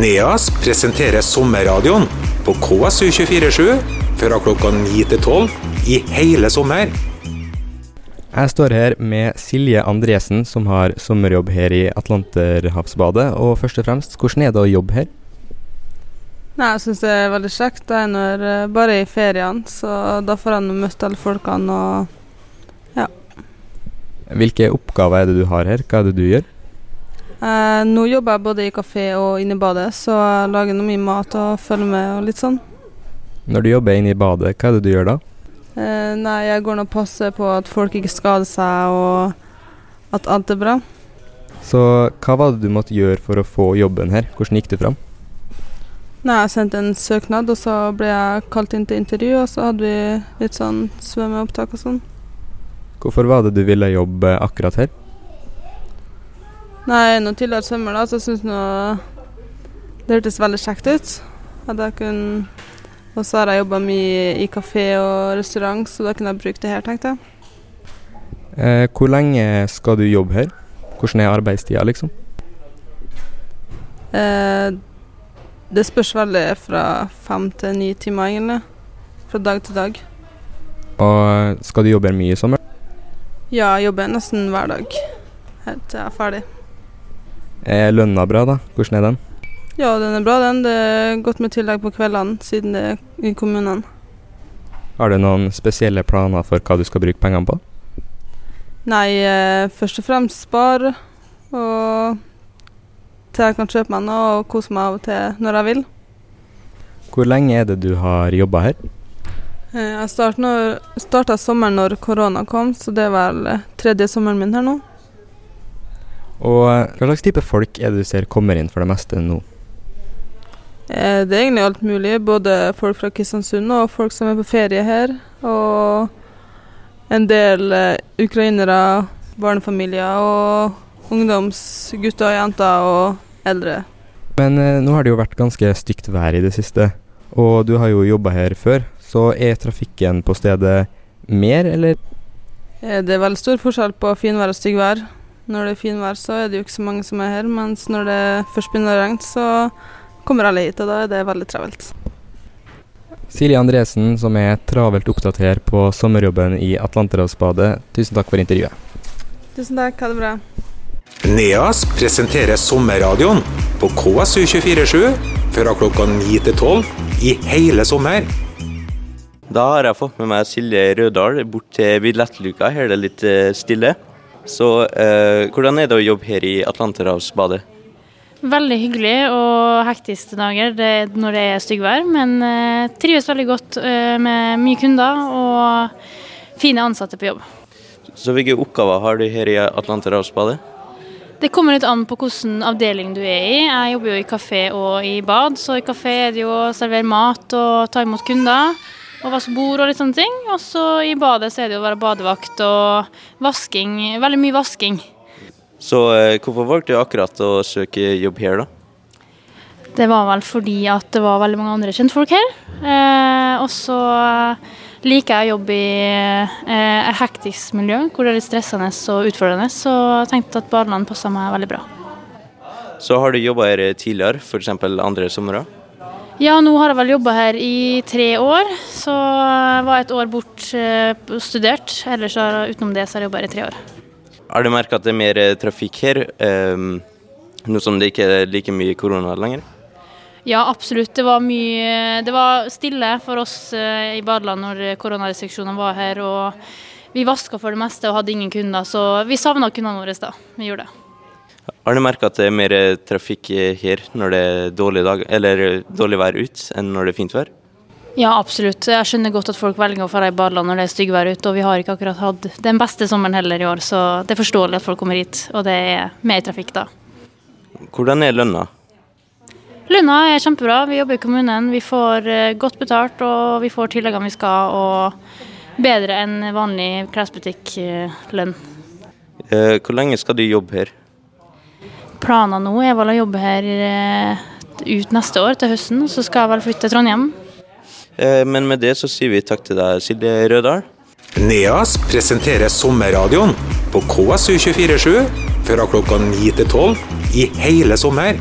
NEAS presenterer sommerradioen på KSU247 fra klokka 9 til 12 i hele sommer. Jeg står her med Silje Andresen, som har sommerjobb her i Atlanterhavsbadet. Og først og fremst, hvordan er det å jobbe her? Nei, Jeg syns det er veldig kjekt. Det er når, eh, bare i feriene, så da får jeg møtt alle folkene og Hvilke oppgaver er det du har her? Hva er det du gjør? Eh, Nå jobber jeg både i kafé og inne i badet, så jeg lager nå mye mat og følger med og litt sånn. Når du jobber inne i badet, hva er det du gjør da? Eh, nei, jeg går nå og passer på at folk ikke skader seg, og at alt er bra. Så hva var det du måtte gjøre for å få jobben her? Hvordan gikk du fram? Nei, Jeg sendte en søknad, og så ble jeg kalt inn til intervju, og så hadde vi litt sånn svømmeopptak og sånn. Hvorfor var det du ville jobbe akkurat her? Nei, jeg nå tidligere sommer da, så jeg syns nå det hørtes veldig kjekt ut. At jeg kunne Og så har jeg jobba mye i kafé og restaurant, så da kunne jeg brukt det her, tenkte jeg. Eh, hvor lenge skal du jobbe her? Hvordan er arbeidstida, liksom? Eh, det spørs veldig fra fem til ni timer, egentlig. Fra dag til dag. Og skal du jobbe her mye i sommer? Ja, jeg jobber nesten hver dag helt til jeg er ferdig. Er lønna bra, da? Hvordan er den? Ja, den er bra, den. Det er godt med tillegg på kveldene, siden det er i kommunene. Har du noen spesielle planer for hva du skal bruke pengene på? Nei, eh, først og fremst spare, og til jeg kan kjøpe meg noe og kose meg av og til når jeg vil. Hvor lenge er det du har jobba her? Eh, Jeg start starta sommeren når korona kom, så det er vel eh, tredje sommeren min her nå. Og eh, hva slags type folk er det du ser kommer inn for det meste nå? Eh, Det er egentlig alt mulig, både folk fra Kristiansund og folk som er på ferie her. Og en del eh, ukrainere, barnefamilier og ungdomsgutter og jenter og eldre. Men eh, nå har det jo vært ganske stygt vær i det siste, og du har jo jobba her før. Så er trafikken på stedet mer, eller? Det er veldig stor forskjell på finvær og styggvær. Når det er finvær, så er det jo ikke så mange som er her, mens når det først begynner å regne, så kommer alle hit, og da er det veldig travelt. Silje Andresen, som er travelt opptatt her på sommerjobben i Atlanterhavsbadet, tusen takk for intervjuet. Tusen takk, ha det bra. NEAS presenterer sommerradioen på KSU247 fra klokka 9 til 12 i hele sommer. Da har jeg fått med meg Silje Rødahl bort til billettluka. Her er det litt eh, stille. Så eh, hvordan er det å jobbe her i Atlanterhavsbadet? Veldig hyggelig og hektisk til dager det, når det er styggvær, men eh, trives veldig godt eh, med mye kunder og fine ansatte på jobb. Så hvilke oppgaver har du her i Atlanterhavsbadet? Det kommer litt an på hvilken avdeling du er i. Jeg jobber jo i kafé og i bad, så i kafé er det jo å servere mat og ta imot kunder. Og vaske bord og litt sånne ting. Og så i badet så er det jo å være badevakt og vasking. Veldig mye vasking. Så eh, hvorfor valgte du akkurat å søke jobb her, da? Det var vel fordi at det var veldig mange andre kjentfolk her. Eh, og så liker jeg å jobbe i eh, et hektisk miljø hvor det er litt stressende og utfordrende. Så jeg tenkte at badeland passa meg veldig bra. Så har du jobba her tidligere, f.eks. andre somre? Ja, nå har jeg vel jobba her i tre år. Så jeg var et år bort eh, studert. Ellers har utenom det så har jeg jobba her i tre år. Har du merka at det er mer eh, trafikk her, eh, nå som det ikke er like mye korona lenger? Ja, absolutt. Det var mye Det var stille for oss eh, i badeland når koronarestriksjonene var her. Og vi vaska for det meste og hadde ingen kunder, så vi savna kundene våre da. Vi gjorde det. Har du merka at det er mer eh, trafikk her når det er dårlig, dag, eller eh, dårlig vær ut, enn når det er fint vær? Ja, absolutt. Jeg skjønner godt at folk velger å dra i badeland når det er styggvær ute, og vi har ikke akkurat hatt den beste sommeren heller i år, så det er forståelig at folk kommer hit, og det er mer trafikk da. Hvordan er lønna? Lønna er kjempebra. Vi jobber i kommunen, vi får eh, godt betalt, og vi får tilleggene vi skal, og bedre enn vanlig klesbutikklønn. Hvor lenge skal du jobbe her? Planen nå er vel å jobbe her eh, ut neste år, til høsten, så skal jeg vel flytte til Trondheim. Eh, men med det så sier vi takk til deg, Silje Rødahl. NEAS presenterer sommerradioen på KSU247 fra klokka 9 til 12 i hele sommer.